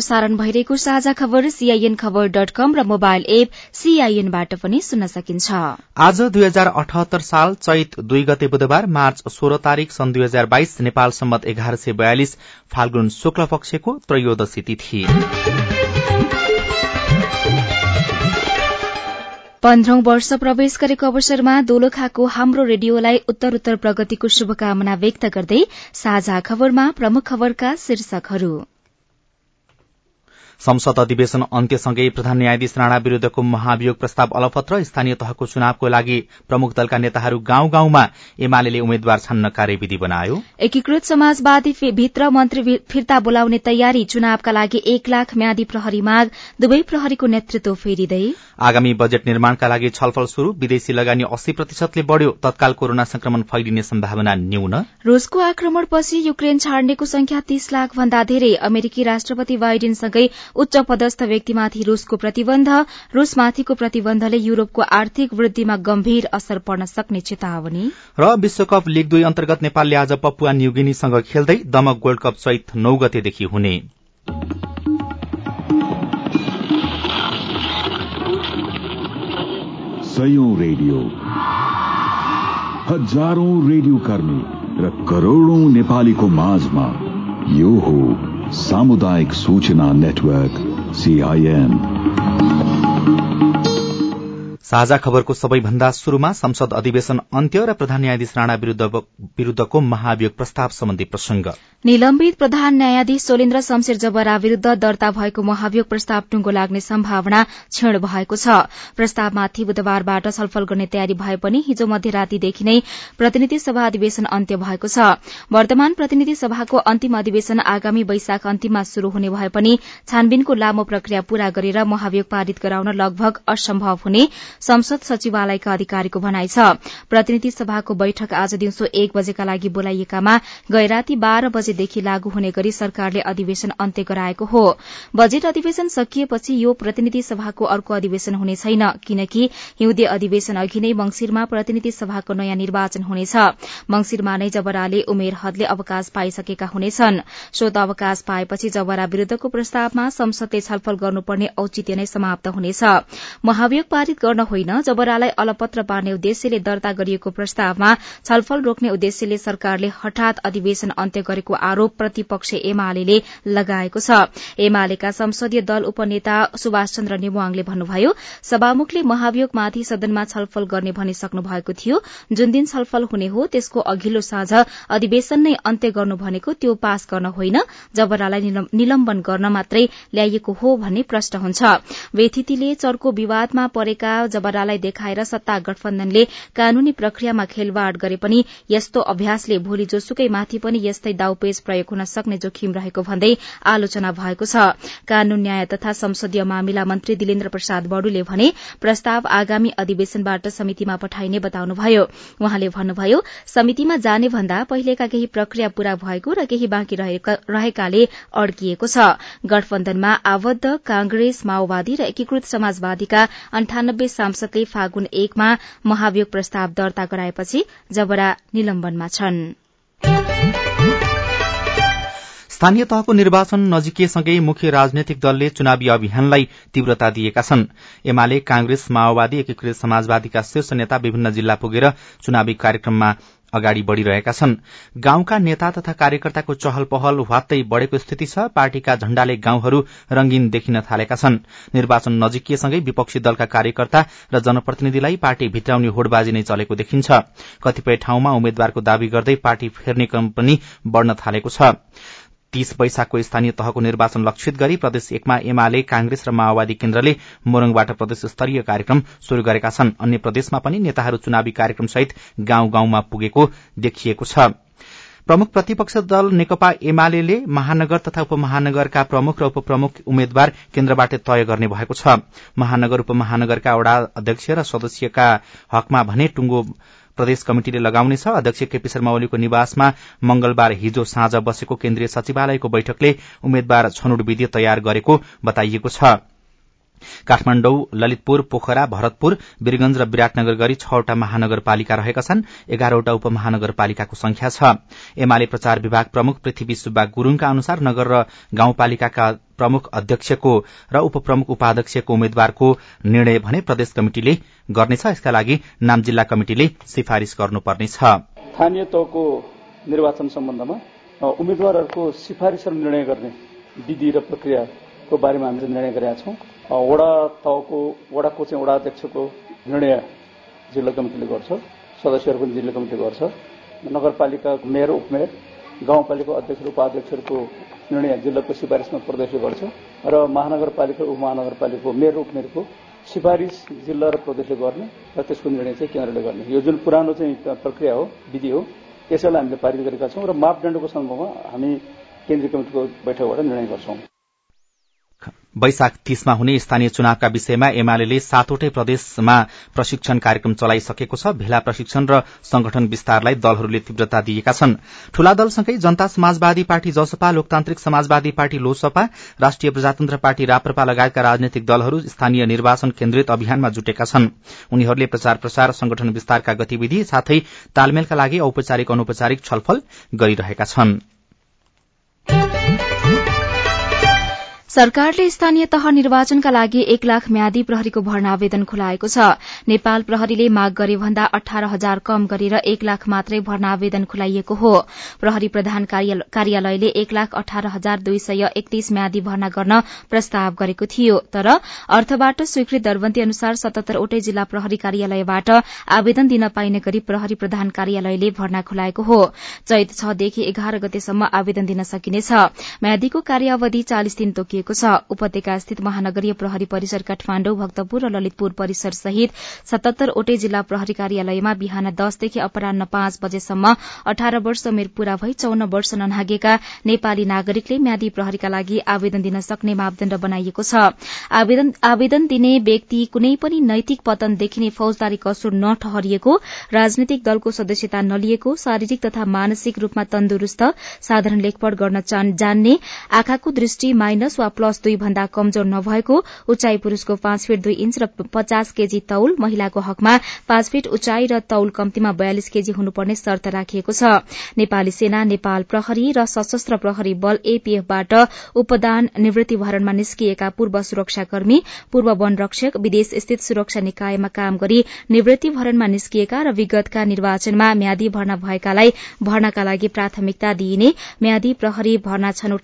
प्रसारण भइरहेको साझा खबर सीआईएन खबर डट कम र मोबाइल एप सीआईएनबाट पनि सुन्न सकिन्छ। आज दुई हजार अठहत्तर साल चैत दुई गते बुधबार मार्च सोह्र तारीक सन् दुई हजार बाइस नेपाल सम्मत एघार सय बयालिस फाल्गुन शुक्ल पक्षको त्रयोदशी तिथि। पन्ध्रौं वर्ष प्रवेश गरेको अवसरमा दोलखाको हाम्रो रेडियोलाई उत्तर उत्तर प्रगतिको शुभकामना व्यक्त गर्दै साझा खबरमा प्रमुख खबरका शीर्षकहरू। संसद अधिवेशन अन्त्यसँगै प्रधान न्यायाधीश राणा विरूद्धको महाभियोग प्रस्ताव अलपत्र स्थानीय तहको चुनावको लागि प्रमुख दलका नेताहरू गाउँ गाउँमा एमाले उम्मेद्वार छान्न कार्यविधि बनायो। एकीकृत समाजवादी भित्र मन्त्री फिर्ता बोलाउने तयारी चुनावका लागि एक लाख म्यादी प्रहरी माग दुवै प्रहरीको नेतृत्व फेरिँदै। आगामी बजेट निर्माणका लागि छलफल शुरू विदेशी लगानी अस्सी प्रतिशतले बढ़्यो तत्काल कोरोना संक्रमण फैलिने सम्भावना न्यून। रूसको आक्रमणपछि युक्रेन छाड्नेको संख्या तीस लाख भन्दा धेरै अमेरिकी राष्ट्रपति बाइडेनसँगै उच्च पदस्थ व्यक्तिमाथि रूसको प्रतिबन्ध रूसमाथिको प्रतिबन्धले युरोपको आर्थिक वृद्धिमा गम्भीर असर पर्न सक्ने चेतावनी। र विश्वकप लीग दुई अन्तर्गत नेपालले आज पपुवा न्यूगिनीसँग खेल्दै दमक गोल्ड कप चैत नौ गतेदेखि हुने। रेडियो। हजारौं रेडियो कर्मी र करोड़ौं नेपालीको माझमा यो हो। सामुदायिक सूचना नेटवर्क सीआईएन साझा खबरको सबैभन्दा शुरूमा संसद अधिवेशन अन्त्य र प्रधान न्यायाधीश राणा विरूद्धको महाभियोग प्रस्ताव सम्बन्धी प्रसंग निलम्बित प्रधान न्यायाधीश सोलेन्द्र शमशेर जबरा विरूद्ध दर्ता भएको महाभियोग प्रस्ताव टुंगो लाग्ने सम्भावना क्षीण भएको छ। प्रस्तावमाथि बुधबारबाट छलफल गर्ने तयारी भए पनि हिजो मध्यरातीदेखि नै प्रतिनिधि सभा अधिवेशन अन्त्य भएको छ। वर्तमान प्रतिनिधि सभाको अन्तिम अधिवेशन आगामी वैशाख अन्तिममा शुरू हुने भए पनि छानबिनको लामो प्रक्रिया पूरा गरेर महाभियोग पारित गराउन लगभग असम्भव हुने संसद सचिवालयका अधिकारीको भनाइ छ। प्रतिनिधि सभाको बैठक आज दिउँसो एक बजेका लागि बोलाइएकामा गैराती बाह्र बजे बजेदेखि लागू हुने गरी सरकारले अधिवेशन अन्त्य गराएको हो। बजेट अधिवेशन सकिएपछि यो प्रतिनिधि सभाको अर्को अधिवेशन हुने छैन किनकि हिउँदे अधिवेशन अघि नै मंगिरमा प्रतिनिधि सभाको नयाँ निर्वाचन हुनेछ। मंगिरमा नै जबराले उमेर हदले अवकाश पाइसकेका हुनेछन्। शोध अवकाश पाएपछि जबरा विरूद्धको प्रस्तावमा संसदले छलफल गर्नुपर्ने औचित्य नै समाप्त हुनेछ। महाभियोग पारित गर्न होइन। जबरालाई अलपत्र पार्ने उद्देश्यले दर्ता गरिएको प्रस्तावमा छलफल रोक्ने उद्देश्यले सरकारले हठात अधिवेशन अन्त्य गरेको आरोप प्रतिपक्ष एमाले लगाएको छ। एमालेका संसदीय दल उपनेता सुभाष चन्द्र नेवाङले भन्नुभयो सभामुखले महाभियोगमाथि सदनमा छलफल गर्ने भनिसक्नु भएको थियो। जुन दिन छलफल हुने हो त्यसको अघिल्लो साँझ अधिवेशन नै अन्त्य गर्नु भनेको त्यो पास गर्न होइन। जबरालाई निलम्बन गर्न मात्रै ल्याइएको हो भन्ने प्रश्न हुन्छ। वेथितिले चर्को विवादमा परेका जबरालाई देखाएर सत्ता गठबन्धनले कानूनी प्रक्रियामा खेलवाड़ गरे पनि यस्तो अभ्यासले भोलि जोसुकै माथि पनि यस्तै दाउपे दस्तावेज प्रयोग हुन सक्ने जोखिम रहेको भन्दै आलोचना भएको छ। कानून न्याय तथा संसदीय मामिला मन्त्री दिलेन्द्र प्रसाद बडुले भने प्रस्ताव आगामी अधिवेशनबाट समितिमा पठाइने बताउनुभयो। उहाँले भन्नुभयो समितिमा जाने भन्दा पहिलेका केही प्रक्रिया पूरा भएको र केही बाँकी रहेकाले अड्किएको छ। गठबन्धनमा आबद्ध कांग्रेस माओवादी र एकीकृत समाजवादीका अन्ठानब्बे सांसदले फागुन एकमा महाभियोग प्रस्ताव दर्ता गराएपछि जबरा निलम्बनमा छनृ। स्थानीय तहको निर्वाचन नजिकिएसँगै मुख्य राजनैतिक दलले चुनावी अभियानलाई तीव्रता दिएका छन्। एमाले कांग्रेस माओवादी एकीकृत समाजवादीका शीर्ष नेता विभिन्न जिल्ला पुगेर चुनावी कार्यक्रममा अगाडि बढ़िरहेका छन्। गाउँका नेता तथा कार्यकर्ताको चहल पहल ह्वात्तै बढ़ेको स्थिति छ। पार्टीका झण्डाले गाउँहरू रंगीन देखिन थालेका छन्। निर्वाचन नजिकिएसँगै विपक्षी दलका कार्यकर्ता र जनप्रतिनिधिलाई पार्टी भित्राउने होडबाजी नै चलेको देखिन्छ। कतिपय ठाउँमा उम्मेद्वारको दावी गर्दै पार्टी फेर्ने क्रम पनि बढ़न थालेको छ। तीस वैशाखको स्थानीय तहको निर्वाचन लक्षित गरी प्रदेश एकमा एमाले कांग्रेस र माओवादी केन्द्रले मोरङबाट प्रदेश स्तरीय कार्यक्रम शुरू गरेका छन्। अन्य प्रदेशमा पनि नेताहरू चुनावी कार्यक्रमसहित गाउँ गाउँमा पुगेको देखिएको छ। प्रमुख प्रतिपक्ष दल नेकपा एमाले महानगर तथा उपमहानगरका प्रमुख र उपप्रमुख उम्मेद्वार केन्द्रबाट तय गर्ने भएको छ। महानगर उपमहानगरका वडा अध्यक्ष र सदस्यका हकमा भने टुंगो प्रदेश कमिटिले लगाउनेछ अध्यक्ष केपी शर्मा ओलीको निवासमा मंगलबार हिजो साँझ बसेको केन्द्रीय सचिवालयको बैठकले उम्मेद्वार छनौट विधि तयार गरेको बताइएको छ। काठमाण्डु ललितपुर पोखरा भरतपुर वीरगंज र विराटनगर गरी छवटा महानगरपालिका रहेका छन्। एघारवटा उपमहानगरपालिकाको संख्या छ। एमाले प्रचार विभाग प्रमुख पृथ्वी सुब्बा गुरूङका अनुसार नगर र गाउँपालिकाका प्रमुख अध्यक्षको र उपप्रमुख उपाध्यक्षको उम्मेद्वारको निर्णय भने प्रदेश कमिटिले गर्नेछ। यसका लागि नाम जिल्ला कमिटिले सिफारिश गर्नुपर्नेछ। स्थानीय तहको निर्वाचन सम्बन्धमा उम्मेद्वारहरूको सिफारिस र निर्णय गर्ने विधि र प्रक्रियाको बारेमा हामीले निर्णय गरेका छौं। वडा तहको वडाको चाहिँ वडा अध्यक्षको निर्णय जिल्ला कमिटिले गर्छ सदस्यहरू पनि जिल्ला कमिटी गर्छ। नगरपालिका मेयर उपमेयर गाउँपालिका अध्यक्ष र उपाध्यक्षहरूको निर्णय जिल्लाको सिफारिसमा प्रदेशले गर्छ र महानगरपालिका उपमहानगरपालिकाको मेयर उपमेयरको सिफारिस जिल्ला र प्रदेशले गर्ने र त्यसको निर्णय चाहिँ केन्द्रले गर्ने। यो जुन पुरानो चाहिँ प्रक्रिया हो विधि हो यसैलाई हामीले पारित गरेका छौँ र मापदण्डको सन्दर्भमा हामी केन्द्रीय कमिटिको बैठकबाट निर्णय गर्छौं। वैशाख तीसमा हुने स्थानीय चुनावका विषयमा एमाले सातवटै प्रदेशमा प्रशिक्षण कार्यक्रम चलाइसकेको छ। भेला प्रशिक्षण र संगठन विस्तारलाई दलहरूले तीव्रता दिएका छन्। ठूला दलसँगै जनता समाजवादी पार्टी जसपा लोकतान्त्रिक समाजवादी पार्टी लोसपा राष्ट्रिय प्रजातन्त्र पार्टी राप्रपा लगायतका राजनैतिक दलहरू स्थानीय निर्वाचन केन्द्रित अभियानमा जुटेका छन्। उनीहरूले प्रचार प्रसार संगठन विस्तारका गतिविधि साथै तालमेलका लागि औपचारिक अनौपचारिक छलफल गरिरहेका छनृ। सरकारले स्थानीय तह निर्वाचनका लागि एक लाख म्यादी प्रहरीको भर्ना आवेदन खुलाएको छ। नेपाल प्रहरीले माग गरे भन्दा अठार हजार कम गरेर एक लाख मात्रै भर्ना आवेदन खुलाइएको हो। प्रहरी प्रधान कार्यालयले एक लाख अठार हजार दुई सय एकतीस म्यादी भर्ना गर्न प्रस्ताव गरेको थियो। तर अर्थबाट स्वीकृत दरबन्दी अनुसार सतहत्तरवटै जिल्ला प्रहरी कार्यालयबाट आवेदन दिन पाइने गरी प्रहरी प्रधान कार्यालयले भर्ना खुलाएको हो। चैत छदेखि एघार गतेसम्म आवेदन दिन सकिनेछ। म्यादीको कार्यावधि चालिस दिन तोकिएको गरिएको छ। उपत्यका स्थित महानगरीय प्रहरी परिसर काठमाण्डु भक्तपुर र ललितपुर परिसर सहित सतहत्तरवटै जिल्ला प्रहरी कार्यालयमा बिहान दसदेखि अपरान्न पाँच बजेसम्म अठार वर्ष उमेर पूरा भई चौन वर्ष ननागेका नेपाली नागरिकले म्यादी प्रहरीका लागि आवेदन दिन सक्ने मापदण्ड बनाइएको छ। आवेदन दिने व्यक्ति कुनै पनि नैतिक पतन देखिने फौजदारी कसुर नठहरिएको राजनैतिक दलको सदस्यता नलिएको शारीरिक तथा मानसिक रूपमा तन्दुरूस्त साधारण लेखपढ़ गर्न जान्ने आँखाको दृष्टि माइनस वा प्लस दुई भन्दा कमजोर नभएको उचाइ पुरूषको पाँच फिट दुई इन्च र पचास केजी तौल महिलाको हकमा पाँच फिट उचाइ र तौल कम्तीमा बयालिस केजी हुनुपर्ने शर्त राखिएको छ। नेपाली सेना नेपाल प्रहरी र सशस्त्र प्रहरी बल एपीएफबाट उपदान निवृत्ति भरणमा निस्किएका पूर्व सुरक्षाकर्मी पूर्व वन रक्षक विदेश स्थित सुरक्षा निकायमा काम गरी निवृत्ति भरणमा निस्किएका र विगतका निर्वाचनमा म्यादी भर्ना भएकालाई भर्नाका लागि प्राथमिकता दिइने म्यादी प्रहरी भर्ना छनौट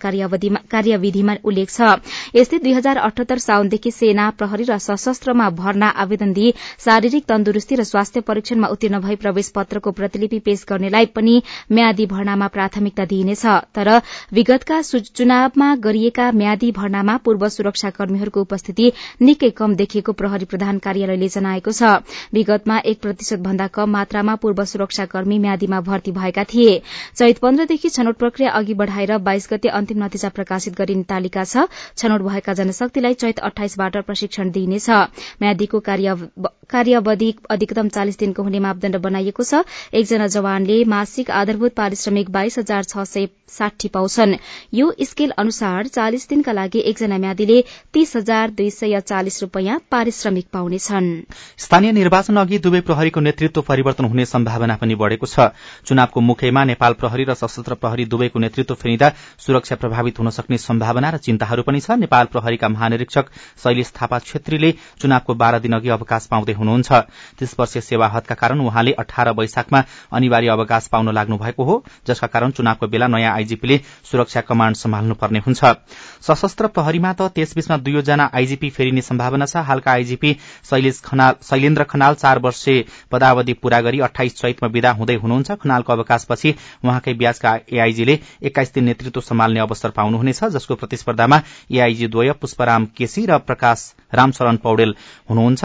कार्यविधिमा उल्लेख छ। यस्तै दुई हजार अठहत्तर साउनदेखि सेना प्रहरी र सशस्त्रमा भर्ना आवेदन दिई शारीरिक तन्दुरूस्ती र स्वास्थ्य परीक्षणमा उत्तीर्ण भई प्रवेश पत्रको प्रतिलिपि पेश गर्नेलाई पनि म्यादी भर्नामा प्राथमिकता दिइनेछ। तर विगतका चुनावमा गरिएका म्यादी भर्नामा पूर्व सुरक्षाकर्मीहरूको उपस्थिति निकै कम देखिएको प्रहरी प्रधान कार्यालयले जनाएको छ। विगतमा एक प्रतिशत भन्दा कम मात्रामा पूर्व सुरक्षाकर्मी म्यादीमा भर्ती भएका थिए। चैत पन्ध्रदेखि छनौट प्रक्रिया अघि बढ़ाएर बाइस गते अन्तिम नतिजा प्रकाशित गरिने तालिका छ। छनौट भएका जनशक्तिलाई चैत अठाइसबाट प्रशिक्षण दिइनेछ। म्यादीको कार्यावधि अधिकतम चालिस दिनको हुने मापदण्ड बनाइएको छ। एकजना जवानले मासिक आधारभूत पारिश्रमिक बाइस हजार छ सय साठी पाउँछन्। यो स्केल अनुसार चालिस दिनका लागि एकजना म्यादीले तीस हजार दुई सय चालिस रूपियाँ पारिश्रमिक पाउनेछन्। स्थानीय निर्वाचन अघि दुवै प्रहरीको नेतृत्व परिवर्तन हुने सम्भावना पनि बढ़ेको छ। चुनावको मुखैमा नेपाल प्रहरी र सशस्त्र प्रहरी दुवैको नेतृत्व फेरिँदा सुरक्षा प्रभावित हुन सक्ने सम्भावना र चिन्ताहरू पनि छ नेपाल प्रहरीका महानिरीक्षक शैलेश थापा छेत्रीले चुनावको बाह्र दिन अघि अवकाश पाउँदै हुनुहुन्छ। तीस वर्षीय सेवा हदका कारण उहाँले अठार वैशाखमा अनिवार्य अवकाश पाउन लाग्नु भएको हो जसका कारण चुनावको बेला नयाँ आईजीपीले सुरक्षा कमाण्ड सम्हाल्नुपर्ने हुन्छ। सशस्त्र प्रहरीमा त त्यसबीचमा दुईजना आईजीपी फेरिने सम्भावना छ। हालका आईजीपी शैलेन्द्र खनाल चार वर्ष पदावधि पूरा गरी अठाइस चैतमा विदा हुँदै हुनुहुन्छ। खनालको अवकाशपछि उहाँकै ब्याजका एआईजीले एक्काइस दिन नेतृत्व सम्हाल्ने अवसर पाउनुहुनेछ जसको प्रतिस्पर्धामा एआईजी द्वय पुष्पराम केसी र प्रकाश रामशरण पौडेल हुनुहुन्छ।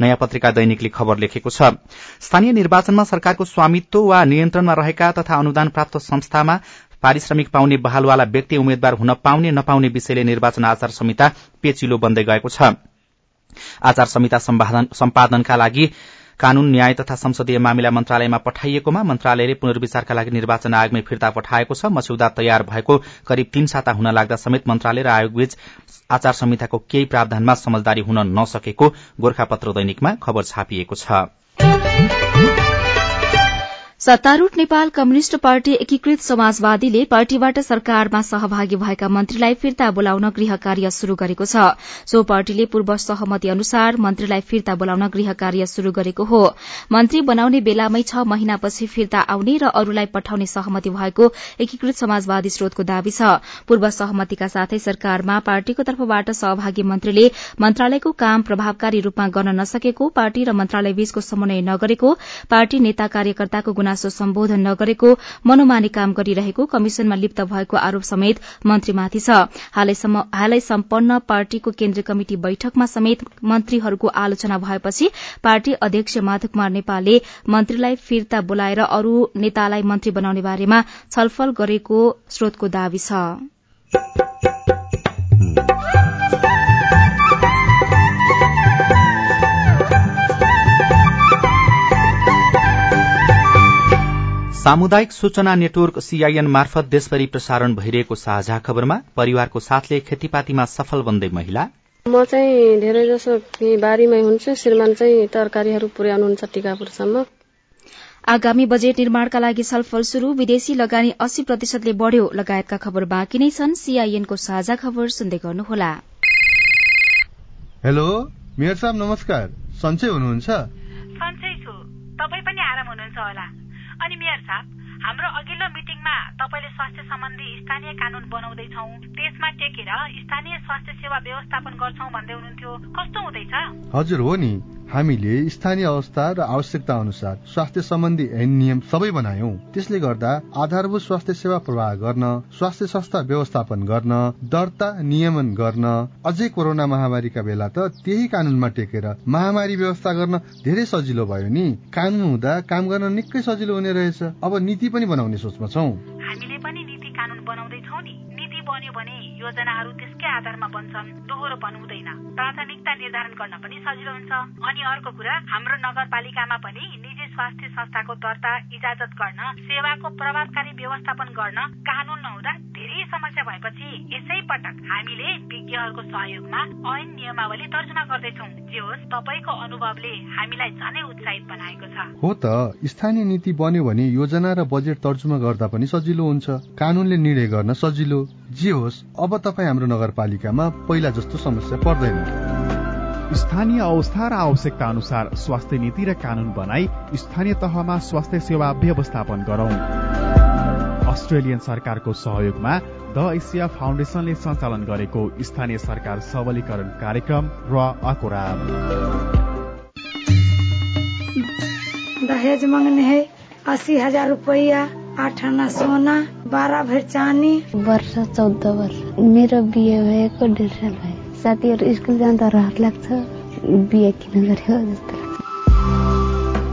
नयाँ पत्रिका दैनिकले खबर लेखेको छ। स्थानीय निर्वाचनमा सरकारको स्वामित्व वा नियन्त्रणमा रहेका तथा अनुदान प्राप्त संस्थामा पारिश्रमिक पाउने बहालवाला व्यक्ति उम्मेद्वार हुन पाउने नपाउने विषयले निर्वाचन आचार संहिता पेचिलो बन्दै गएको छ। आचार संहिता सम्पादनका लागि कानून न्याय तथा संसदीय मामिला मन्त्रालयमा पठाइएकोमा मन्त्रालयले पुनर्विचारका लागि निर्वाचन आयोगमै फिर्ता पठाएको छ। मस्यौदा तयार भएको करिब तीन साता हुन लाग्दा समेत मन्त्रालय र आयोगबीच आचार संहिताको केही प्रावधानमा समझदारी हुन नसकेको गोर्खापत्र दैनिकमा खबर छापिएको छ। सत्तारूढ़ नेपाल कम्युनिष्ट पार्टी एकीकृत समाजवादीले पार्टीबाट सरकारमा सहभागी भएका मन्त्रीलाई फिर्ता बोलाउन गृह कार्य शुरू गरेको छ। सो पार्टीले पूर्व सहमति अनुसार मन्त्रीलाई फिर्ता बोलाउन गृह कार्य शुरू गरेको हो। मन्त्री बनाउने बेलामै छ महिनापछि फिर्ता आउने र अरूलाई पठाउने सहमति भएको एकीकृत समाजवादी स्रोतको दावी छ। पूर्व सहमतिका साथै सरकारमा पार्टीको तर्फबाट सहभागी मन्त्रीले मन्त्रालयको काम प्रभावकारी रूपमा गर्न नसकेको पार्टी र मन्त्रालय बीचको समन्वय नगरेको पार्टी नेता कार्यकर्ताको गुनासो सम्बोधन नगरेको मनोमानी काम गरिरहेको कमिशनमा लिप्त भएको आरोप समेत मन्त्रीमाथि छ। हालै सम्पन्न पार्टीको केन्द्रीय कमिटि बैठकमा समेत मन्त्रीहरूको आलोचना भएपछि पार्टी अध्यक्ष माधव कुमार नेपालले मन्त्रीलाई फिर्ता बोलाएर अरू नेतालाई मन्त्री बनाउने बारेमा छलफल गरेको स्रोतको दावी छ। सामुदायिक सूचना नेटवर्क सीआईएन मार्फत देशभरि प्रसारण भइरहेको साझा खबरमा परिवारको साथले खेतीपातीमा सफल बन्दै महिला। म चाहिँ धेरै जसो बारीमै हुन्छु श्रीमान चाहिँ तरकारीहरू पुर्याउनुहुन्छ टिकापुरसम्म। आगामी बजेट निर्माणका लागि छलफल शुरू विदेशी लगानी अस्सी प्रतिशतले बढ़्यो लगायतका खबर बाँकी नै छन्। सीआईएनको साझा खबर सुन्दै गर्नुहोला। हेलो मेयर साहब नमस्कार। सन्चै हुनुहुन्छ? सन्चै छु। तपाईँ पनि आराम हुनुहुन्छ होला। अनि मेयर साहब हाम्रो अघिल्लो मिटिङमा तपाईँले स्वास्थ्य सम्बन्धी स्थानीय कानून बनाउँदैछौ। त्यसमा टेकेर स्थानीय स्वास्थ्य सेवा व्यवस्थापन गर्छौ भन्दै हुनुहुन्थ्यो। कस्तो हुँदैछ? हजुर हो नि। हामीले स्थानीय अवस्था र आवश्यकता अनुसार स्वास्थ्य सम्बन्धी ऐन नियम सबै बनायौं। त्यसले गर्दा आधारभूत स्वास्थ्य सेवा प्रवाह गर्न स्वास्थ्य संस्था व्यवस्थापन गर्न दर्ता नियमन गर्न अझै कोरोना महामारीका बेला त त्यही कानूनमा टेकेर महामारी व्यवस्था गर्न धेरै सजिलो भयो नि। कानून हुँदा काम गर्न निकै सजिलो हुने रहेछ। अब नीति पनि बनाउने सोचमा छौ। हामीले पनि नीति कानून नि। बन्यो भने योजनाहरू त्यसकै आधारमा बन्छन्। दोहोरोपन हुँदैन प्राथमिकता निर्धारण गर्न पनि सजिलो हुन्छ। अनि अर्को कुरा हाम्रो नगरपालिकामा पनि निजी स्वास्थ्य संस्थाको दर्ता इजाजत गर्न सेवाको प्रभावकारी व्यवस्थापन गर्न कानून नहुँदा धेरै समस्या भएपछि यसै पटक हामीले विज्ञहरूको सहयोगमा ऐन नियमावली तर्जुमा गर्दैछौ। जे होस् तपाईँको अनुभवले हामीलाई झनै उत्साहित बनाएको छ। हो त स्थानीय नीति बन्यो भने योजना र बजेट तर्जुमा गर्दा पनि सजिलो हुन्छ। कानूनले निर्णय गर्न सजिलो। जे होस् अब तपाईँ हाम्रो नगरपालिकामा पहिला जस्तो समस्या पर्दैन। स्थानीय अवस्था र आवश्यकता अनुसार स्वास्थ्य नीति र कानून बनाई स्थानीय तहमा स्वास्थ्य सेवा व्यवस्थापन गरौं। अस्ट्रेलियन सरकारको सहयोगमा द एसिया फाउन्डेशनले सञ्चालन गरेको स्थानीय सरकार सबलीकरण कार्यक्रम र अकोरा दहेज मांगने है अस्सी हजार रुपया आठ आना सोना बाह्र भर चानी वर्ष चौध वर्ष। मेरो बिहे भएको डेढ साल भयो साथीहरू स्कुल जाँदा रहर लाग्छ बिहे किन गरेको जस्तो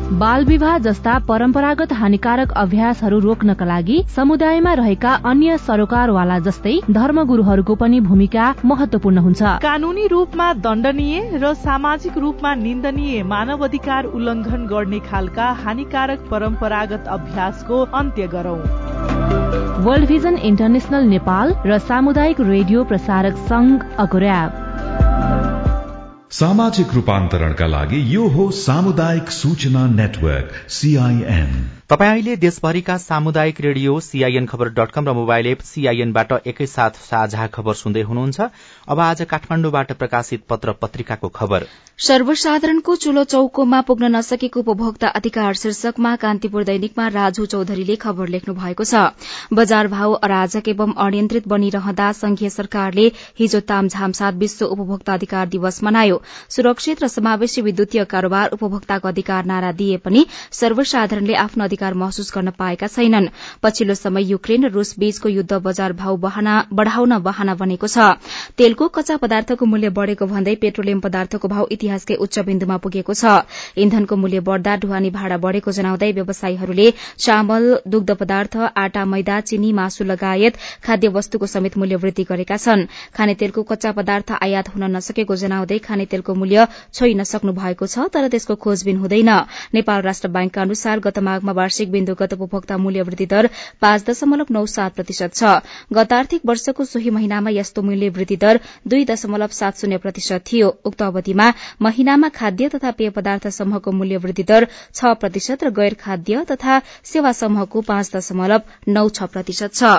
बाल विवाह जस्ता परम्परागत हानिकारक अभ्यासहरू रोक्नका लागि समुदायमा रहेका अन्य सरोकारवाला जस्तै धर्मगुरूहरूको पनि भूमिका महत्वपूर्ण हुन्छ। कानूनी रूपमा दण्डनीय र सामाजिक रूपमा निन्दनीय मानव अधिकार उल्लंघन गर्ने खालका हानिकारक परम्परागत अभ्यासको अन्त्य गरौं। वर्ल्ड भिजन इन्टरनेशनल नेपाल र सामुदायिक रेडियो प्रसारक संघ अगोर्याब सामाजिक रूपान्तरणका लागि यो हो सामुदायिक सूचना नेटवर्क सीआईएन तपाईँ अहिले देशभरिका सामुदायिक radio CIN Khabar dot com र मोबाइल एप सीआईएनबाट एकैसाथ साझा खबर सुन्दै हुनुहुन्छ। अब आज काठमाण्डुबाट प्रकाशित पत्र पत्रिकाको खबर। सर्वसाधारणको चुलो चौकोमा पुग्न नसकेको उपभोक्ता अधिकार शीर्षकमा कान्तिपुर दैनिकमा राजु चौधरीले खबर लेख्नु भएको छ। बजार भाव अराजक एवं अनियन्त्रित बनिरहँदा संघीय सरकारले हिजो तामझामसाथ विश्व उपभोक्ता अधिकार दिवस मनायो। सुरक्षित र समावेशी विद्युतीय कारोबार उपभोक्ताको अधिकार नारा दिए पनि सर्वसाधारणले आफ्नो अधिकार महसुस गर्न पाएका छैनन्। पछिल्लो समय युक्रेन र रूस बीचको युद्ध बजार भाव बढ़ाउन बहाना बनेको छ। तेलको कच्चा पदार्थको मूल्य बढ़ेको भन्दै पेट्रोलियम पदार्थको भाव इतिहासकै उच्च बिन्दुमा पुगेको छ। इन्धनको मूल्य बढ़दा ढुवानी भाड़ा बढ़ेको जनाउँदै व्यवसायीहरूले चामल दुग्ध पदार्थ आटा मैदा चिनी मासु लगायत खाद्य वस्तुको समेत मूल्य वृद्धि गरेका छन्। खाने तेलको कच्चा पदार्थ आयात हुन नसकेको जनाउँदै खाने तेलको मूल्य छोइ नसक्नु भएको छ तर त्यसको खोजबिन हुँदैन। नेपाल राष्ट्र बैंकका अनुसार गत माघमा वार्षिक बिन्दुगत उपभोक्ता मूल्य वृद्धि दर पाँच दशमलव नौ सात प्रतिशत छ। गत आर्थिक वर्षको सोही महिनामा यस्तो मूल्य वृद्धि दर दुई दशमलव सात शून्य प्रतिशत थियो। उक्त अवधिमा महिनामा खाद्य तथा पेय पदार्थ समूहको मूल्य वृद्धि दर छ प्रतिशत र गैर खाद्य तथा सेवा समूहको पाँच दशमलव नौ छ प्रतिशत छ।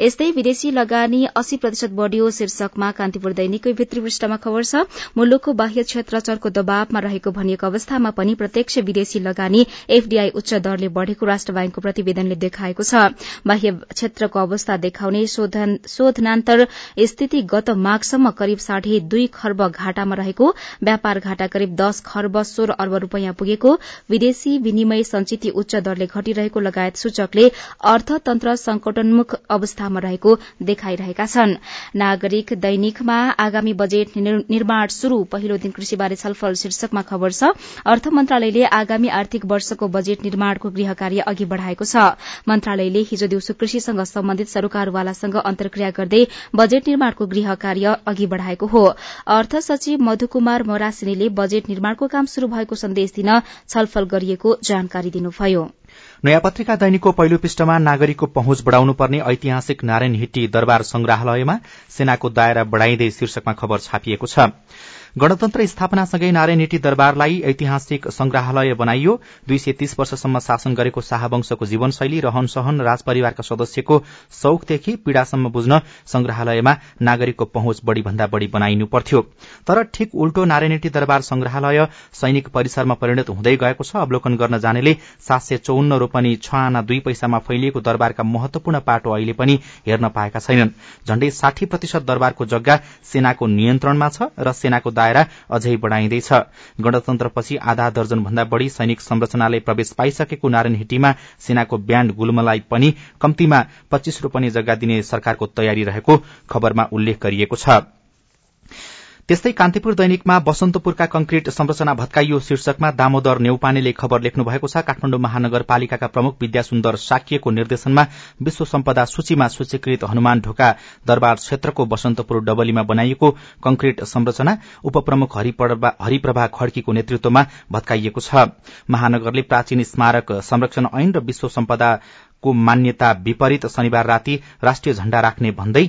यस्तै विदेशी लगानी अस्सी प्रतिशत बढ़ियो। शीर्षकमा कान्तिपुर दैनिककै भित्री पृष्ठमा खबर छ मुलुकको बाह्य क्षेत्र चरको दबावमा रहेको भनिएको अवस्थामा पनि प्रत्यक्ष विदेशी लगानी एफडीआई उच्च दरले बढ़ेको राष्ट्र ब्याङ्कको प्रतिवेदनले देखाएको छ। बाह्य क्षेत्रको अवस्था देखाउने शोधनान्तर स्थिति गत माघसम्म करिब साढे दुई खर्ब घाटामा रहेको व्यापार घाटा करिब दस खर्ब सोह्र अर्ब रूपियाँ पुगेको विदेशी विनिमय संचित उच्च दरले घटिरहेको लगायत सूचकले अर्थतन्त्र संकटोन्मुख अवस्थामा रहेको देखाइरहेका छन्। नागरिक दैनिकमा आगामी बजेट निर्माण शुरू पहिलो दिन कृषिबारे छलफल शीर्षकमा खबर छ अर्थ मन्त्रालयले आगामी आर्थिक वर्षको बजेट निर्माणको गृह कार्य अघि बढ़ाएको छ। मन्त्रालयले हिजो दिउँसो कृषिसँग सम्बन्धित सरकारवालासँग अन्तर्क्रिया गर्दै बजेट निर्माणको गृह कार्य अघि बढ़ाएको हो। अर्थ सचिव मधुकुमार मरासिनीले बजेट निर्माणको काम शुरू भएको सन्देश दिन छलफल गरिएको जानकारी दिनुभयो। नयाँ पत्रिका दैनिकको पहिलो पृष्ठमा नागरिकको पहुँच बढ़ाउनुपर्ने ऐतिहासिक नारायण हिट्टी दरबार संग्रहालयमा सेनाको दायरा बढ़ाइँदै शीर्षकमा खबर छापिएको छ। गणतन्त्र स्थापनासँगै नारायणहिटी दरबारलाई ऐतिहासिक संग्रहालय बनाइयो। दुई सय तीस वर्षसम्म शासन गरेको शाहवंशको जीवनशैली रहन सहन राजपरिवारका सदस्यको शौकदेखि पीड़ासम्म बुझ्न संग्रहालयमा नागरिकको पहुँच बढ़ी भन्दा बढ़ी बनाइनु पर्थ्यो। तर ठिक उल्टो नारायणहिटी दरबार संग्रहालय सैनिक परिसरमा परिणत हुँदै गएको छ। अवलोकन गर्न जानेले सात सय चौन्न रोपनी छ आना दुई पैसामा फैलिएको दरबारका महत्वपूर्ण पाटो अहिले पनि हेर्न पाएका छैनन्। झण्डै साठी प्रतिशत दरबारको जग्गा सेनाको नियन्त्रणमा छ र सेनाको दायरा अझै बढ़ाइँदैछ। गणतन्त्रपछि आधा दर्जन भन्दा बढ़ी सैनिक संरचनाले प्रवेश पाइसकेको नारायणहिटीमा सेनाको ब्याण्ड गुल्मलाई पनि कम्तीमा पच्चीस रोपनी जग्गा दिने सरकारको तयारी रहेको खबरमा उल्लेख गरिएको छ। त्यस्तै कान्तिपुर दैनिकमा बसन्तपुरका कंक्रिट संरचना भत्काइयो शीर्षकमा दामोदर नेउपानेले खबर लेख्नु भएको छ। काठमाडौँ महानगरपालिकाका प्रमुख विद्यासुन्दर साकिएको निर्देशनमा विश्व सम्पदा सूचीमा सूचीकृत हनुमान ढोका दरबार क्षेत्रको बसन्तपुर डबलीमा बनाइएको कंक्रिट संरचना उपप्रमुख हरिप्रभा खड्कीको नेतृत्वमा भत्काइएको छ। महानगरले प्राचीन स्मारक संरक्षण ऐन र विश्व सम्पदाको मान्यता विपरीत शनिबार राति राष्ट्रिय झण्डा राख्ने भन्दै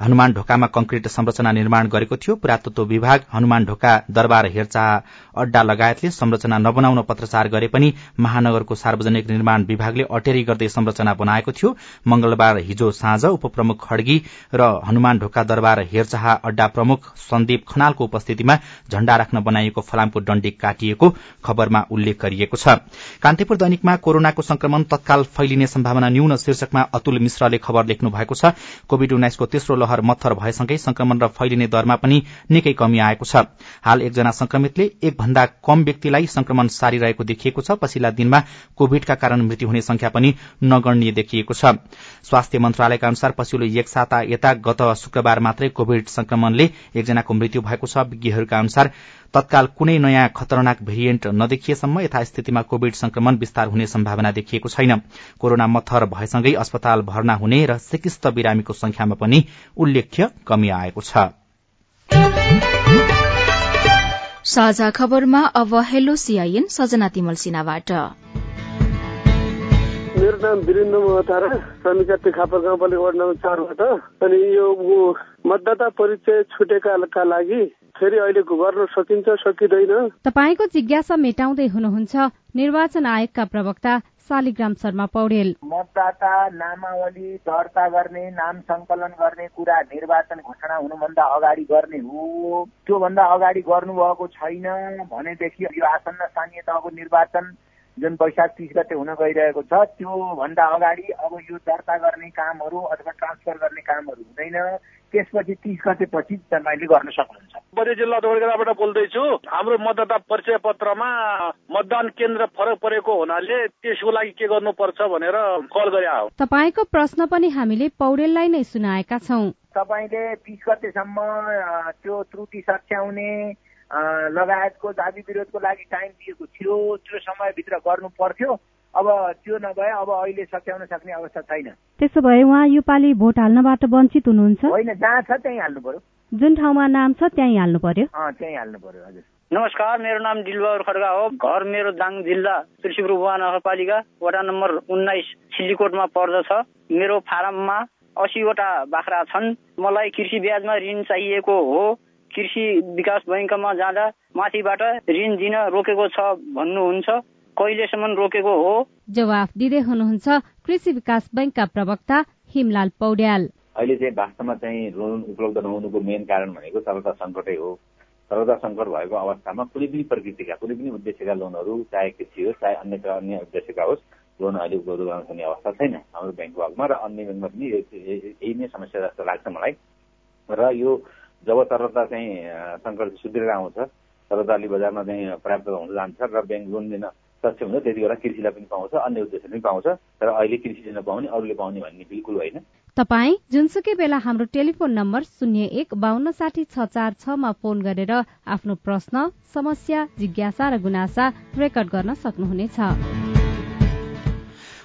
हनुमान ढोकामा कंक्रिट संरचना निर्माण गरेको थियो। पुरातत्व विभाग हनुमान ढोका दरबार हेरचाह अड्डा लगायतले संरचना नबनाउन पत्रचार गरे पनि महानगरको सार्वजनिक निर्माण विभागले अटेरी गर्दै संरचना बनाएको थियो। मंगलबार हिजो साँझ उपप्रमुख खड्गी र हनुमान ढोका दरबार हेरचाह अड्डा प्रमुख सन्दीप खनालको उपस्थितिमा झण्डा राख्न बनाइएको फलामको डण्डी काटिएको खबरमा उल्लेख गरिएको छ। कान्तिपुर दैनिकमा कोरोनाको संक्रमण तत्काल फैलिने सम्भावना न्यून शीर्षकमा अतुल मिश्रले खबर लेख्नु भएको छ। कोविड उन्नाइसको तेस्रो लहर मत्थर भएसँगै संक्रमण र फैलिने दरमा पनि निकै कमी आएको छ। हाल एकजना संक्रमितले एक भन्दा कम व्यक्तिलाई संक्रमण सारिरहेको देखिएको छ। पछिल्ला दिनमा कोविडका कारण मृत्यु हुने संख्या पनि नगण्य देखिएको छ। स्वास्थ्य मन्त्रालयका अनुसार पछिल्लो एक साता यता गत शुक्रबार मात्रै कोविड संक्रमणले एकजनाको मृत्यु भएको छ। विज्ञहरूका अनुसार तत्काल कुनै नयाँ खतरनाक भेरिएन्ट नदेखिएसम्म यथास्थितिमा कोविड संक्रमण विस्तार हुने सम्भावना देखिएको छैन। कोरोना मत्थर भएसँगै अस्पताल भर्ना हुने र सिकिस्त बिरामीको संख्यामा पनि उल्लेख्य कमी आएको छ। साझा खबरमा अब हेलो सीआईएन सजना तिमल सिन्हाबाट। मेरो नाम वीरेन्द्र महतारा समिका तिखापा गाउँपालिका वार्ड नम्बर चारबाट। अनि यो मतदाता परिचय छुटेका लागि फेरि अहिले गर्न सकिन्छ सकिँदैन। तपाईँको जिज्ञासा मेटाउँदै हुनुहुन्छ निर्वाचन आयोगका प्रवक्ता शालिग्राम शर्मा पौडेल। मतदाता नामावली दर्ता गर्ने नाम संकलन गर्ने कुरा निर्वाचन घोषणा हुनुभन्दा अगाडि गर्ने हो। त्योभन्दा अगाडि गर्नुभएको छैन भनेदेखि यो आसन्न स्थानीय तहको निर्वाचन जुन वैशाख तिस गते हुन गइरहेको छ त्योभन्दा अगाडि अब यो दर्ता गर्ने कामहरू अथवा ट्रान्सफर गर्ने कामहरू हुँदैन। त्यसपछि तिस गतेपछि तपाईँले गर्न सक्नुहुन्छ। बजे जिल्ला दोलगाबाट बोल्दैछु हाम्रो मतदाता परिचय पत्रमा मतदान केन्द्र फरक परेको हुनाले त्यसको लागि के गर्नुपर्छ भनेर कल गरे हो तपाईँको प्रश्न पनि हामीले पौडेललाई नै सुनाएका छौँ। तपाईँले तिस गतेसम्म त्यो त्रुटि सच्याउने लगायतको दाबी विरोधको लागि टाइम दिएको थियो त्यो समयभित्र गर्नु पर्थ्यो। अब त्यो नभए अब अहिले सच्याउन सक्ने अवस्था छैन। त्यसो भए उहाँ योपालि भोट हाल्नबाट वञ्चित हुनुहुन्छ? होइन जहाँ छ त्यहीँ हाल्नु पर्यो। जुन ठाउँमा नाम छ त्यहीँ हाल्नु पर्यो? त्यहीँ हाल्नु पर्यो हजुर। नमस्कार मेरो नाम दिलबहादुर खड्गा हो। घर मेरो दाङ जिल्ला तुलसीपुर बुवा नगरपालिका वडा नम्बर उन्नाइस सिल्लीकोटमा पर्दछ। मेरो फारममा असीवटा बाख्रा छन्। मलाई कृषि ब्याजमा ऋण चाहिएको हो। कृषि विकास बैङ्कमा जाँदा माथिबाट ऋण दिन रोकेको छ भन्नुहुन्छ। कहिलेसम्म रोकेको हो? जवाफ दिँदै हुनुहुन्छ कृषि विकास बैङ्कका प्रवक्ता हिमलाल पौड्याल। अहिले चाहिँ वास्तवमा चाहिँ लोन उपलब्ध नहुनुको मेन कारण भनेको तरलता सङ्कटै हो। तरलता सङ्कट भएको अवस्थामा कुनै पनि प्रकृतिका कुनै पनि उद्देश्यका लोनहरू चाहे कृषि होस् चाहे अन्य अन्य उद्देश्यका होस् लोन अहिले उपलब्ध गर्न सक्ने अवस्था छैन हाम्रो ब्याङ्क भागमा र अन्य ब्याङ्कमा पनि यही नै समस्या जस्तो लाग्छ मलाई। र यो जब तरलता चाहिँ सङ्कट सुध्रेर आउँछ तरलता अलि बजारमा चाहिँ पर्याप्त हुन जान्छ र ब्याङ्क लोन दिन सक्षम हुन्छ त्यति बेला कृषिलाई पनि पाउँछ अन्य उद्देश्य पनि पाउँछ र अहिले कृषिले नपाउने अरूले पाउने भन्ने बिल्कुल होइन। तपाई जुनसुकै बेला हाम्रो टेलिफोन नम्बर शून्य एक बान्न साठी छ चार छमा फोन गरेर आफ्नो प्रश्न समस्या जिज्ञासा र गुनासा रेकर्ड गर्न सक्नुहुनेछ।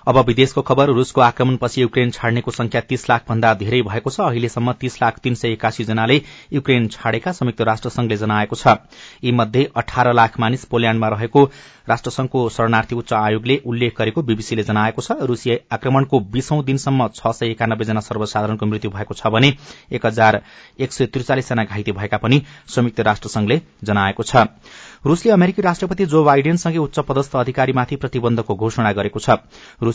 अब विदेशको खबर रूसको आक्रमणपछि युक्रेन छाड्नेको संख्या तीस लाख भन्दा धेरै भएको छ। अहिलेसम्म तीस लाख तीन सय एकासी जनाले युक्रेन छाडेका संयुक्त राष्ट्र संघले जनाएको छ। यी मध्ये अठार लाख मानिस पोल्याण्डमा रहेको राष्ट्रसंघको शरणार्थी उच्च आयोगले उल्लेख गरेको बीबीसीले जनाएको छ। रूसी आक्रमणको बीसौं दिनसम्म छ सय एकानब्बे जना सर्वसाधारणको मृत्यु भएको छ भने एक हजार एक सय त्रिचालिस जना घाइते भएका पनि संयुक्त राष्ट्र संघले जनाएको छ। रूसले अमेरिकी राष्ट्रपति जो बाइडेनसँगै उच्च पदस्थ अधिकारीमाथि प्रतिबन्धको घोषणा गरेको छ।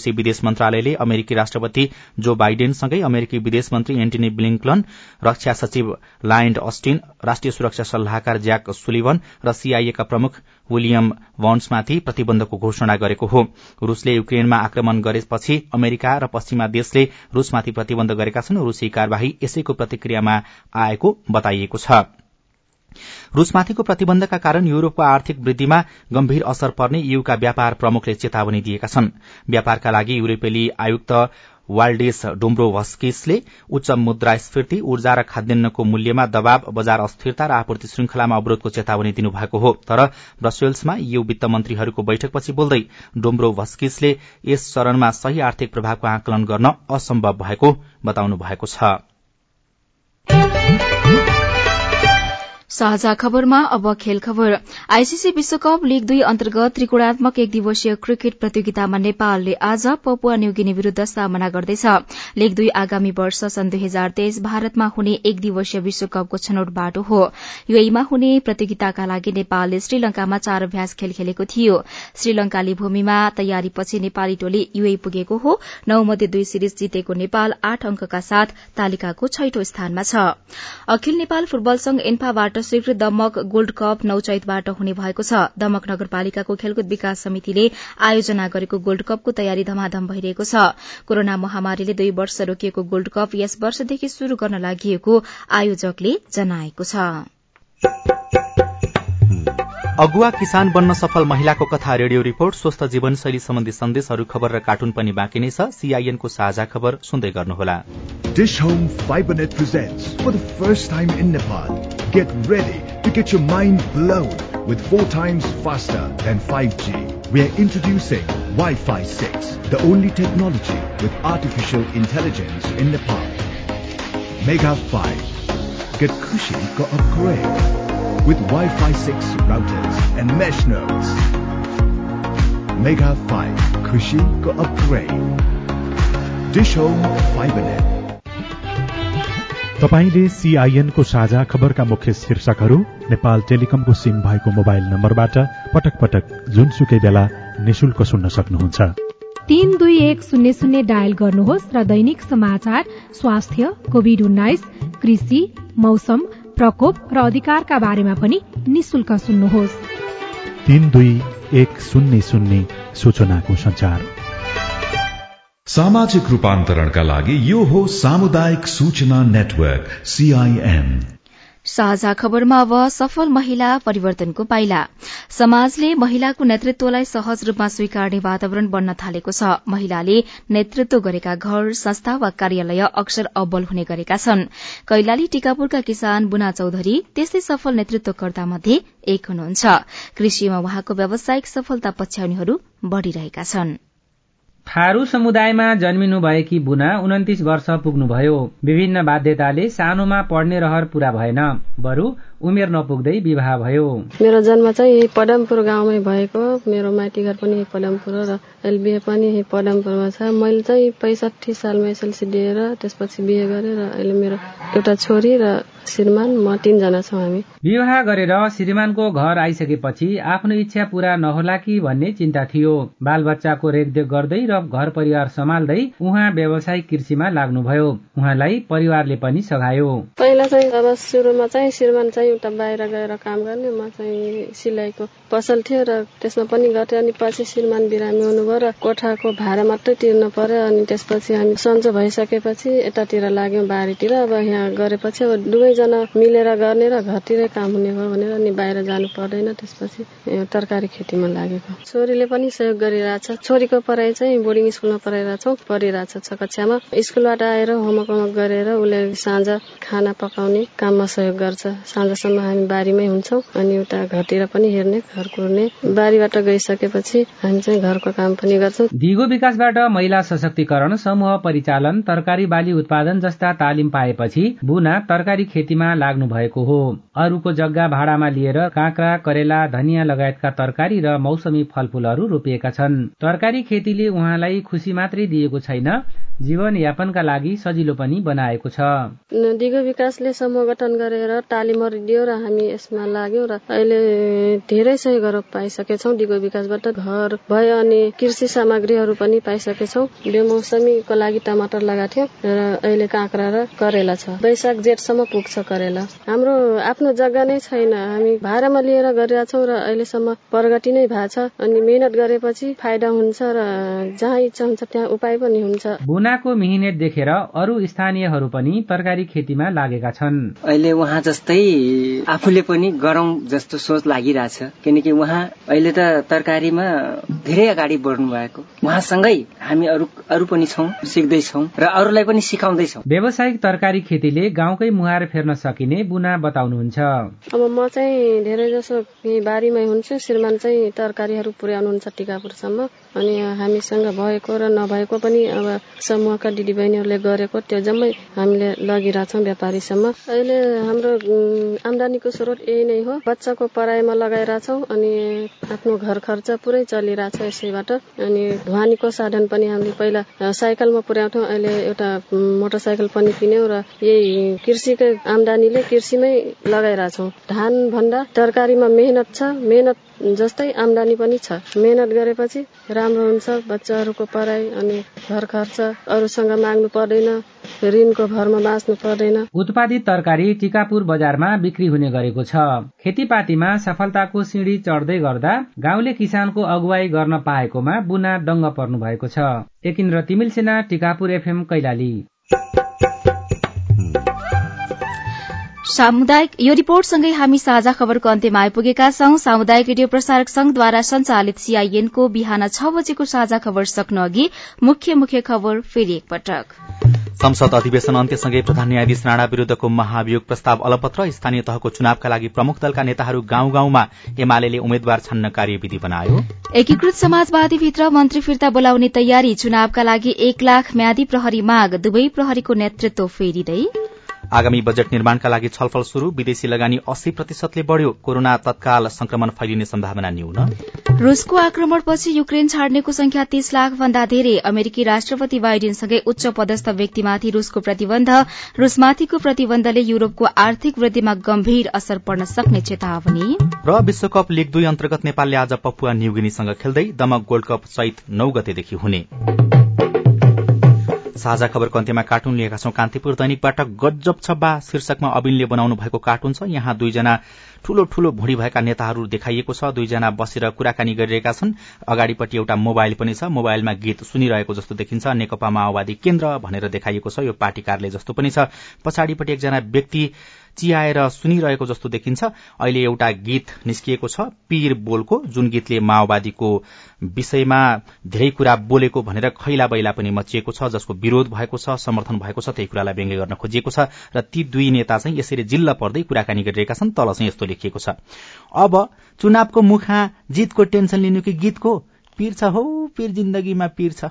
रूसी विदेश मन्त्रालयले अमेरिकी राष्ट्रपति जो बाइडेनसँगै अमेरिकी विदेश मन्त्री एन्टनी ब्लिङ्कलन रक्षा सचिव लायन्ड अस्टिन राष्ट्रिय सुरक्षा सल्लाहकार ज्याक सुलिभन र सीआईएका प्रमुख विलियम वन्समाथि प्रतिबन्धको घोषणा गरेको हो। रूसले युक्रेनमा आक्रमण गरेपछि अमेरिका र पश्चिमा देशले रूसमाथि प्रतिबन्ध गरेका छन्। रूसी कार्यवाही यसैको प्रतिक्रियामा आएको बताइएको छ। रूसमाथिको प्रतिबन्धका कारण युरोपको आर्थिक वृद्धिमा गम्भीर असर पर्ने यूका व्यापार प्रमुखले चेतावनी दिएका छन्। व्यापारका लागि युरोपेली आयुक्त वाल्डेस डोम्ब्रोभस्किसले उच्च मुद्रास्फीति ऊर्जा र खाद्यान्नको मूल्यमा दबाव बजार अस्थिरता र आपूर्ति श्रृंखलामा अवरोधको चेतावनी दिनुभएको हो। तर ब्रसेल्समा यू वित्त मन्त्रीहरूको बैठकपछि बोल्दै डोम्ब्रोभस्किसले यस चरणमा सही आर्थिक प्रभावको आकलन गर्न असम्भव भएको बताउनु भएको छ। साझा खबरमा अब खेल खबर। आईसीसी विश्वकप लीग दुई अन्तर्गत त्रिकोणात्मक एक दिवसीय क्रिकेट प्रतियोगितामा नेपालले आज पपुवा न्युगिनी विरूद्ध सामना गर्दैछ। लीग दुई आगामी वर्ष सन् दुई हजार तेइस भारतमा हुने एक दिवसीय विश्वकपको छनौट बाटो हो। युएमा हुने प्रतियोगिताका लागि नेपालले श्रीलंकामा चार अभ्यास खेल खेलेको थियो। श्रीलंकाली भूमिमा तयारीपछि नेपाली टोली युए पुगेको हो। नौ मध्ये दुई सिरिज जितेको नेपाल आठ अंकका साथ तालिकाको छैठौं स्थानमा छ। अखिल नेपाल फुटबल संघ एन्फाबाट स्वीकृत दमक गोल्ड कप नौ चैतबाट हुने भएको छ। दमक नगरपालिकाको खेलकुद विकास समितिले आयोजना गरेको गोल्ड कपको तयारी धमाधम भइरहेको छ। कोरोना महामारीले दुई वर्ष रोकिएको गोल्ड कप यस वर्षदेखि शुरू गर्न लागि आयोजकले जनाएको छ। अगुवा किसान बन्न सफल महिलाको कथा रेडियो रिपोर्ट स्वस्थ जीवनशैली सम्बन्धी सन्देशहरू खबर र कार्टुन पनि बाँकी नै छ सीआईएनको साझा खबर सुन्दै गर्नुहोला Dish Home FiberNet presents for the first time in Nepal. Get ready to get your mind blown with four times faster than 5G. We are introducing Wi-Fi 6, the only technology with artificial intelligence in Nepal. Mega 5. Get Kushi go upgrade with Wi-Fi 6 routers and mesh nodes. Mega 5 Kushi go upgrade. Dish Home FiberNet. तपाईँले सीआईएनको साझा खबरका मुख्य शीर्षकहरू नेपाल टेलिकमको SIM भएको mobile नम्बरबाट पटक पटक जुनसुकै बेला निशुल्क सुन्न सक्नुहुन्छ तीन दुई एक शून्य शून्य डायल गर्नुहोस् र दैनिक समाचार स्वास्थ्य कोविड उन्नाइस कृषि मौसम प्रकोप र अधिकारका बारेमा पनि निशुल्क सुन्नुहोस्। तीन दुई एक शून्य शून्य सूचनाको संचार सामाजिक रूपान्तरणका लागि यो हो सामुदायिक सूचना नेटवर्क सीआईएन साझा खबरमा अब सफल महिला परिवर्तनको पाइला। समाजले महिलाको नेतृत्वलाई सहज रूपमा स्वीकार्ने वातावरण बन्न थालेको छ। महिलाले नेतृत्व गरेका घर संस्था वा कार्यालय अक्सर अब्बल हुने गरेका छन्। कैलाली टिकापुरका किसान बुना चौधरी त्यस्तै सफल नेतृत्वकर्ता मध्ये एक हुनुहुन्छ। कृषिमा उहाँको व्यावसायिक सफलता पछ्याउनेहरू बढ़िरहेका छन्। थारू समुदायमा जन्मिनु भएकी बुना उन्तिस वर्ष पुग्नुभयो। विभिन्न बाध्यताले सानोमा पढ्ने रहर पूरा भएन। बरु उमेर नपुग्दै विवाह भयो। मेरो जन्म चाहिँ यही पदमपुर गाउँमै भएको। मेरो माइती घर पनि पदमपुर र बिहे पनि यही पदमपुरमा छ। मैले चाहिँ पैँसठी सालमा एसएलसी दिएर त्यसपछि बिहे गरेँ र अहिले मेरो एउटा छोरी र श्रीमान म तिनजना छौँ हामी। विवाह गरेर श्रीमानको घर आइसकेपछि आफ्नो इच्छा पूरा नहोला कि भन्ने चिन्ता थियो। बाल बच्चाको रेखदेख गर्दै र घर परिवार सम्हाल्दै उहाँ व्यावसायिक कृषिमा लाग्नुभयो। उहाँलाई परिवारले पनि सघायो। पहिला चाहिँ अब सुरुमा चाहिँ श्रीमान चाहिँ उता बाहिर गएर काम गर्ने म चाहिँ सिलाइको पसल थियो र त्यसमा पनि गर्थेँ अनि पछि श्रीमान बिरामी हुनुभयो र कोठाको भाडा मात्रै तिर्नु पर्यो अनि त्यसपछि हामी सन्चो भइसकेपछि यतातिर लाग्यौँ बारीतिर। अब यहाँ गरेपछि अब दुवैजना मिलेर गर्ने र घरतिरै काम हुने भयो भनेर अनि बाहिर जानु पर्दैन। त्यसपछि तरकारी खेतीमा लागेको। छोरीले पनि सहयोग गरिरहेछ। छोरीको पढाइ चाहिँ बोर्डिङ स्कुलमा पढाइरहेछौँ पढिरहेछ छ कक्षामा स्कुलबाट आएर होमवर्क होमवर्क गरेर उसले साँझ खाना पकाउने काममा सहयोग गर्छ। साँझसम्म हामी बारीमै हुन्छौँ अनि उता घरतिर पनि हेर्ने घर कुर्ने। बारीबाट गइसकेपछि हामी चाहिँ घरको काम पनि गर्छौँ। दिगो विकासबाट महिला सशक्तिकरण समूह परिचालन तरकारी बाली उत्पादन जस्ता तालिम पाएपछि बुना तरकारी खेतीमा लाग्नु भएको हो। अरूको जग्गा भाडामा लिएर काँक्रा करेला धनियाँ लगायतका तरकारी र मौसमी फलफूलहरू रोपिएका छन्। तरकारी खेतीले उहाँलाई खुसी मात्रै दिएको छैन जीवन यापनका लागि सजिलो पनि बनाएको छ। दिगो विकासले समूह गठन गरेर तालिमहरू दियो र हामी यसमा लाग्यौँ र अहिले धेरै सहयोगहरू पाइसकेछौँ दिगो विकासबाट घर भयो अनि कृषि सामग्रीहरू पनि पाइसकेछौँ बेमौसमीको लागि टमाटर लगाएको थियौँ र अहिले काँक्रा र करेला छ। वैशाख जेठसम्म पुग्छ करेला। हाम्रो आफ्नो जग्गा नै छैन। हामी भाडामा लिएर गरिरहेछौँ र अहिलेसम्म प्रगति नै भएको छ। अनि मेहनत गरेपछि फाइदा हुन्छ र जहाँ इच्छा हुन्छ त्यहाँ उपाय पनि हुन्छ। बुनाको मिहिनेत देखेर अरू स्थानीयहरू पनि तरकारी खेतीमा लागेका छन्। अहिले उहाँ जस्तै आफूले पनि गरौं जस्तो सोच लागिरहेछ किनकि उहाँ अहिले त तरकारीमा धेरै अगाडि बढ्नु भएको। उहाँसँगै हामी अरू अरू पनि छौँ सिक्दैछौँ र अरूलाई पनि सिकाउँदैछौँ। व्यावसायिक तरकारी खेतीले गाउँकै मुहार फेर्न सकिने बुना बताउनुहुन्छ। अब म चाहिँ धेरै जसो बारीमै हुन्छु श्रीमान चाहिँ तरकारीहरू पुर्याउनुहुन्छ टिकापुरसम्म। अनि हामीसँग भएको र नभएको पनि अब समूहका दिदीबहिनीहरूले गरेको त्यो जम्मै हामीले लगिरहेछौँ व्यापारीसम्म। अहिले हाम्रो आमदानीको स्रोत यही नै हो। बच्चाको पढाइमा लगाइरहेछौँ अनि आफ्नो घर खर्च पुरै चलिरहेछ यसैबाट। अनि ढुवानीको साधन पनि हामीले पहिला साइकलमा पुर्याउँथ्यौँ। अहिले एउटा मोटरसाइकल पनि किन्यौँ र यही कृषिकै आमदानीले कृषिमै लगाइरहेछौँ। धान भन्दा तरकारीमा मेहनत छ। मेहनत जस्तै आमदानी पनि छ। मेहनत गरेपछि राम्रो हुन्छ बच्चाहरूको पढाइ अनि घर खर्च अरूसँग माग्नु पर्दैन ऋणको भरमा बाँच्नु पर्दैन। उत्पादित तरकारी टिकापुर बजारमा बिक्री हुने गरेको छ। खेतीपातीमा सफलताको सिँढी चढ्दै गर्दा गाउँले किसानको अगुवाई गर्न पाएकोमा बुना दङ्ग पर्नु भएको छ। एकिन्द्र तिमिल सेना टिकापुर एफएम कैलाली। सामुदायिक यो रिपोर्टसँगै हामी साझा खबरको अन्त्यमा आइपुगेका छौं। सामुदायिक रेडियो प्रसारक संघद्वारा संचालित सीआईएनको बिहान छ बजेको साझा खबर सक्नु अघि मुख्य मुख्य खबर फेरि एकपटक। संसद अधिवेशन अन्त्यसँगै प्रधान न्यायाधीश राणा विरूद्धको महाभियोग प्रस्ताव अलपत्र। स्थानीय तहको चुनावका लागि प्रमुख दलका नेताहरू गाउँ गाउँमा एमाले उम्मेद्वार छान्न कार्यविधि बनायो। एकीकृत समाजवादीभित्र मन्त्री फिर्ता बोलाउने तयारी। चुनावका लागि एक लाख म्यादी प्रहरी माग। दुवै प्रहरीको नेतृत्व फेरिँदै आगामी बजेट निर्माणका लागि छलफल शुरू विदेशी लगानी अस्सी प्रतिशतले बढ़्यो कोरोना तत्काल संक्रमण फैलिने सम्भावना न्यून। रूसको आक्रमणपछि युक्रेन छाड्नेको संख्या तीस लाख भन्दा धेरै अमेरिकी राष्ट्रपति बाइडेनसँगै उच्च पदस्थ व्यक्तिमाथि रूसको प्रतिबन्ध रूसमाथिको प्रतिबन्धले युरोपको आर्थिक वृद्धिमा गम्भीर असर पर्न सक्ने चेतावनी। र विश्वकप लीग दुई अन्तर्गत नेपालले आज पपुवा न्यूगिनीसँग खेल्दै दमक गोल्ड कप चैत नौ गतेदेखि हुने। साझा खबरको अन्त्यमा कार्टुन लिएका छौं। कान्तिपुर दैनिकबाट गजब छ बा शीर्षकमा अविनले बनाउनु भएको कार्टुन छ। यहाँ दुईजना ठूलो ठूलो भुँडी भएका नेताहरू देखाइएको छ। दुईजना बसेर कुराकानी गरिरहेका छन्। अगाडिपट्टि एउटा मोबाइल पनि छ। मोबाइलमा गीत सुनिरहेको जस्तो देखिन्छ। नेकपा माओवादी केन्द्र भनेर देखाइएको छ। यो पार्टी कार्यालय जस्तो पनि छ। पछाडिपट्टि एकजना व्यक्ति चियाएर सुनिरहेको जस्तो देखिन्छ। अहिले एउटा गीत निस्किएको छ पीर बोलको जुन गीतले माओवादीको विषयमा धेरै कुरा बोलेको भनेर खैला बैला पनि मचिएको छ जसको विरोध भएको छ समर्थन भएको छ त्यही कुरालाई व्यङ्ग्य गर्न खोजिएको छ। र ती दुई नेता चाहिँ यसरी जिल्ला पर्दै कुराकानी गरिरहेका छन् तल चाहिँ यस्तो लेखिएको छ। अब चुनावको मुखा जितको टेन्सन लिनु कि गीतको? पीर छ हौ पीर जिन्दगीमा पीर छ।